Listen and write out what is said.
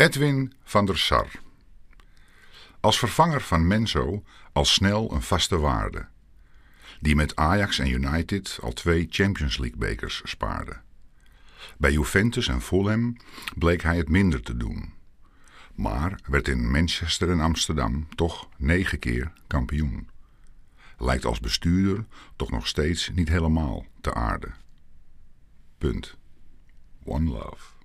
Edwin van der Sar. Als vervanger van Menzo al snel een vaste waarde. Die met Ajax en United al twee Champions League bekers spaarde. Bij Juventus en Fulham bleek hij het minder te doen. Maar werd in Manchester en Amsterdam toch negen keer kampioen. Lijkt als bestuurder toch nog steeds niet helemaal te aarde. Punt. One love.